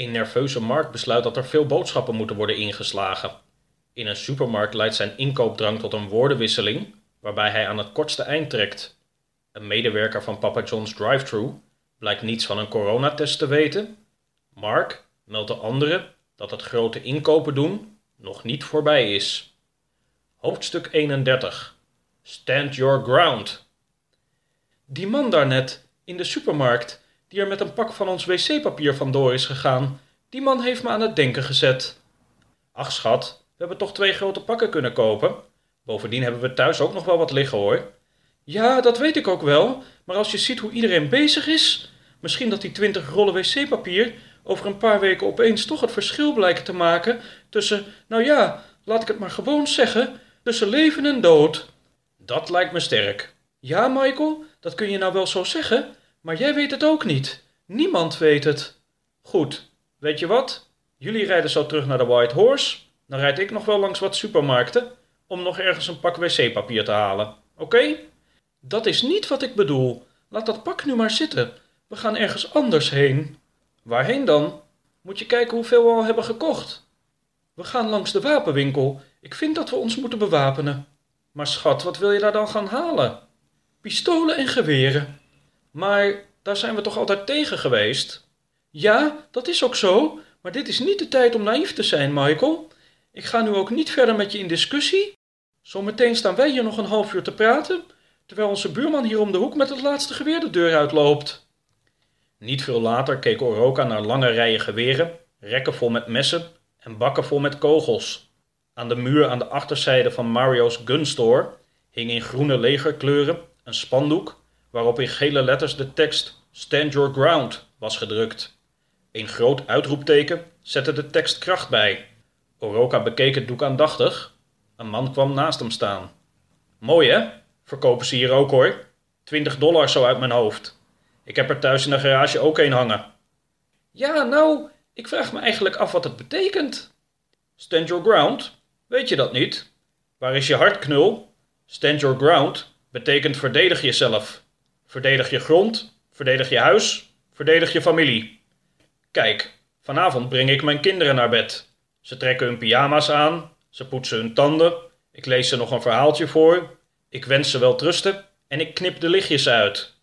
Een nerveuze Mark besluit dat er veel boodschappen moeten worden ingeslagen. In een supermarkt leidt zijn inkoopdrang tot een woordenwisseling, waarbij hij aan het kortste eind trekt. Een medewerker van Papa John's drive-thru blijkt niets van een coronatest te weten. Mark meldt de anderen dat het grote inkopen doen nog niet voorbij is. Hoofdstuk 31 Stand your ground. Die man daarnet in de supermarkt, die er met een pak van ons wc-papier vandoor is gegaan, die man heeft me aan het denken gezet. Ach schat, we hebben toch twee grote pakken kunnen kopen? Bovendien hebben we thuis ook nog wel wat liggen hoor. Ja, dat weet ik ook wel, maar als je ziet hoe iedereen bezig is, misschien dat die twintig rollen wc-papier over een paar weken opeens toch het verschil blijken te maken tussen, nou ja, laat ik het maar gewoon zeggen, tussen leven en dood. Dat lijkt me sterk. Ja, Michael, dat kun je nou wel zo zeggen, maar jij weet het ook niet. Niemand weet het. Goed, weet je wat? Jullie rijden zo terug naar de White Horse, dan rijd ik nog wel langs wat supermarkten om nog ergens een pak wc-papier te halen. Oké? Dat is niet wat ik bedoel. Laat dat pak nu maar zitten. We gaan ergens anders heen. Waarheen dan? Moet je kijken hoeveel we al hebben gekocht. We gaan langs de wapenwinkel. Ik vind dat we ons moeten bewapenen. Maar schat, wat wil je daar dan gaan halen? Pistolen en geweren. Maar daar zijn we toch altijd tegen geweest? Ja, dat is ook zo, maar dit is niet de tijd om naïef te zijn, Michael. Ik ga nu ook niet verder met je in discussie. Zometeen staan wij hier nog een half uur te praten, terwijl onze buurman hier om de hoek met het laatste geweer de deur uitloopt. Niet veel later keek Oroka naar lange rijen geweren, rekken vol met messen en bakken vol met kogels. Aan de muur aan de achterzijde van Mario's gunstore hing in groene legerkleuren een spandoek waarop in gele letters de tekst Stand Your Ground was gedrukt. Een groot uitroepteken zette de tekst kracht bij. Oroka bekeek het doek aandachtig. Een man kwam naast hem staan. Mooi hè? Verkopen ze hier ook hoor. Twintig dollar zo uit mijn hoofd. Ik heb er thuis in de garage ook een hangen. Ja, nou, ik vraag me eigenlijk af wat het betekent. Stand your ground? Weet je dat niet? Waar is je hart, knul? Stand your ground betekent verdedig jezelf. Verdedig je grond, verdedig je huis, verdedig je familie. Kijk, vanavond breng ik mijn kinderen naar bed. Ze trekken hun pyjama's aan, ze poetsen hun tanden, ik lees ze nog een verhaaltje voor, ik wens ze wel trusten en ik knip de lichtjes uit.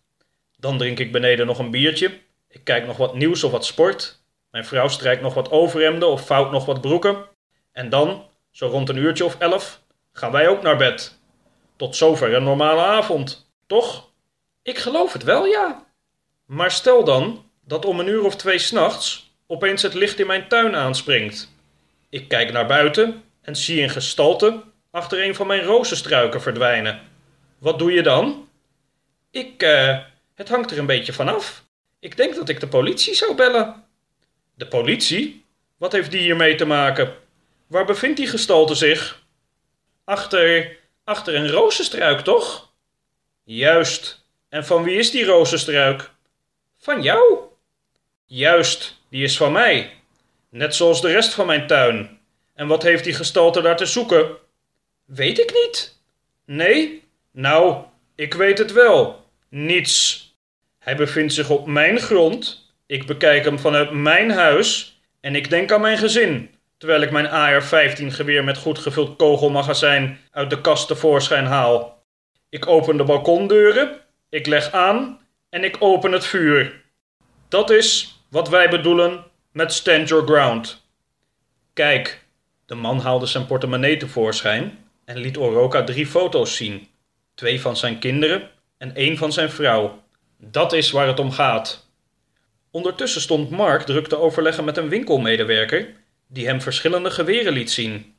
Dan drink ik beneden nog een biertje, ik kijk nog wat nieuws of wat sport, mijn vrouw strijkt nog wat overhemden of vouwt nog wat broeken. En dan, zo rond een uurtje of elf, gaan wij ook naar bed. Tot zover een normale avond, toch? Ik geloof het wel, ja. Maar stel dan dat om een uur of twee s'nachts opeens het licht in mijn tuin aanspringt. Ik kijk naar buiten en zie een gestalte achter een van mijn rozenstruiken verdwijnen. Wat doe je dan? Ik, eh, het hangt er een beetje vanaf. Ik denk dat ik de politie zou bellen. De politie? Wat heeft die hiermee te maken? Waar bevindt die gestalte zich? Achter, achter een rozenstruik, toch? Juist. En van wie is die rozenstruik? Van jou? Juist, die is van mij. Net zoals de rest van mijn tuin. En wat heeft die gestalte daar te zoeken? Weet ik niet. Nee? Nou, ik weet het wel. Niets. Hij bevindt zich op mijn grond. Ik bekijk hem vanuit mijn huis. En ik denk aan mijn gezin. Terwijl ik mijn AR-15 geweer met goed gevuld kogelmagazijn uit de kast tevoorschijn haal. Ik open de balkondeuren. Ik leg aan. En ik open het vuur. Dat is wat wij bedoelen met stand your ground. Kijk, de man haalde zijn portemonnee tevoorschijn en liet Oroka drie foto's zien: twee van zijn kinderen en één van zijn vrouw. Dat is waar het om gaat. Ondertussen stond Mark druk te overleggen met een winkelmedewerker die hem verschillende geweren liet zien.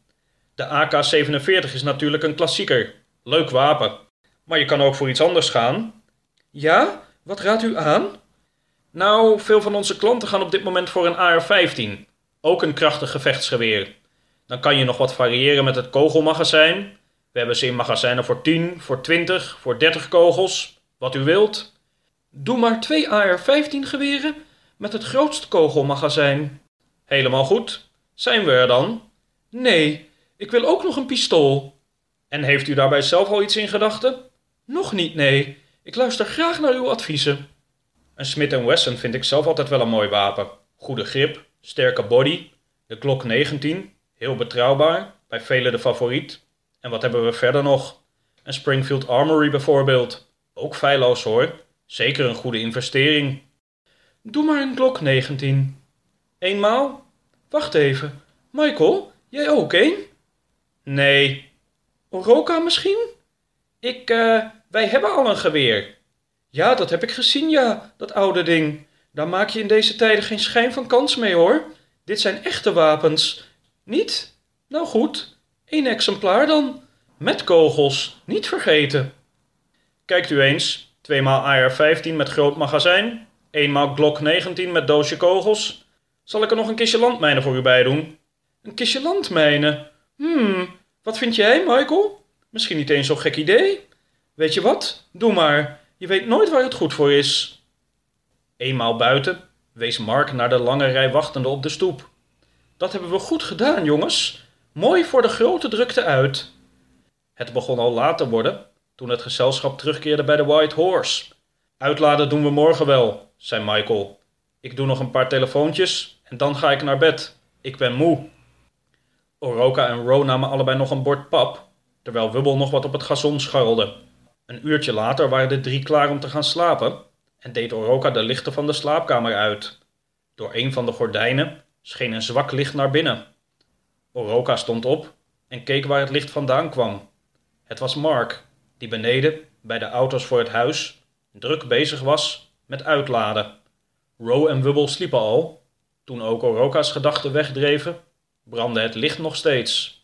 De AK-47 is natuurlijk een klassieker. Leuk wapen. Maar je kan ook voor iets anders gaan. Ja, wat raadt u aan? Nou, veel van onze klanten gaan op dit moment voor een AR-15. Ook een krachtig gevechtsgeweer. Dan kan je nog wat variëren met het kogelmagazijn. We hebben ze in magazijnen voor 10, voor 20, voor 30 kogels. Wat u wilt. Doe maar twee AR-15 geweren met het grootste kogelmagazijn. Helemaal goed. Zijn we er dan? Nee, ik wil ook nog een pistool. En heeft u daarbij zelf al iets in gedachten? Nog niet, nee. Ik luister graag naar uw adviezen. Een Smith Wesson vind ik zelf altijd wel een mooi wapen. Goede grip, sterke body, de Glock 19, heel betrouwbaar, bij velen de favoriet. En wat hebben we verder nog? Een Springfield Armory bijvoorbeeld. Ook feilloos hoor, zeker een goede investering. Doe maar een Glock 19. Eenmaal? Wacht even. Michael, jij ook een? Nee. Oroka misschien? Ik, eh, wij hebben al een geweer. Ja, dat heb ik gezien, ja, dat oude ding. Daar maak je in deze tijden geen schijn van kans mee, hoor. Dit zijn echte wapens. Niet? Nou goed, één exemplaar dan. Met kogels, niet vergeten. Kijkt u eens, tweemaal AR-15 met groot magazijn, eenmaal Glock 19 met doosje kogels. Zal ik er nog een kistje landmijnen voor u bij doen? Een kistje landmijnen? Hmm, wat vind jij, Michael? Misschien niet eens zo'n gek idee. Weet je wat? Doe maar. Je weet nooit waar het goed voor is. Eenmaal buiten wees Mark naar de lange rij wachtenden op de stoep. Dat hebben we goed gedaan, jongens. Mooi voor de grote drukte uit. Het begon al laat te worden toen het gezelschap terugkeerde bij de White Horse. Uitladen doen we morgen wel, zei Michael. Ik doe nog een paar telefoontjes en dan ga ik naar bed. Ik ben moe. Oroka en Ro namen allebei nog een bord pap, terwijl Wubbel nog wat op het gazon scharrelde. Een uurtje later waren de drie klaar om te gaan slapen en deed Oroka de lichten van de slaapkamer uit. Door een van de gordijnen scheen een zwak licht naar binnen. Oroka stond op en keek waar het licht vandaan kwam. Het was Mark, die beneden, bij de auto's voor het huis, druk bezig was met uitladen. Ro en Wubbel sliepen al. Toen ook Oroka's gedachten wegdreven, brandde het licht nog steeds.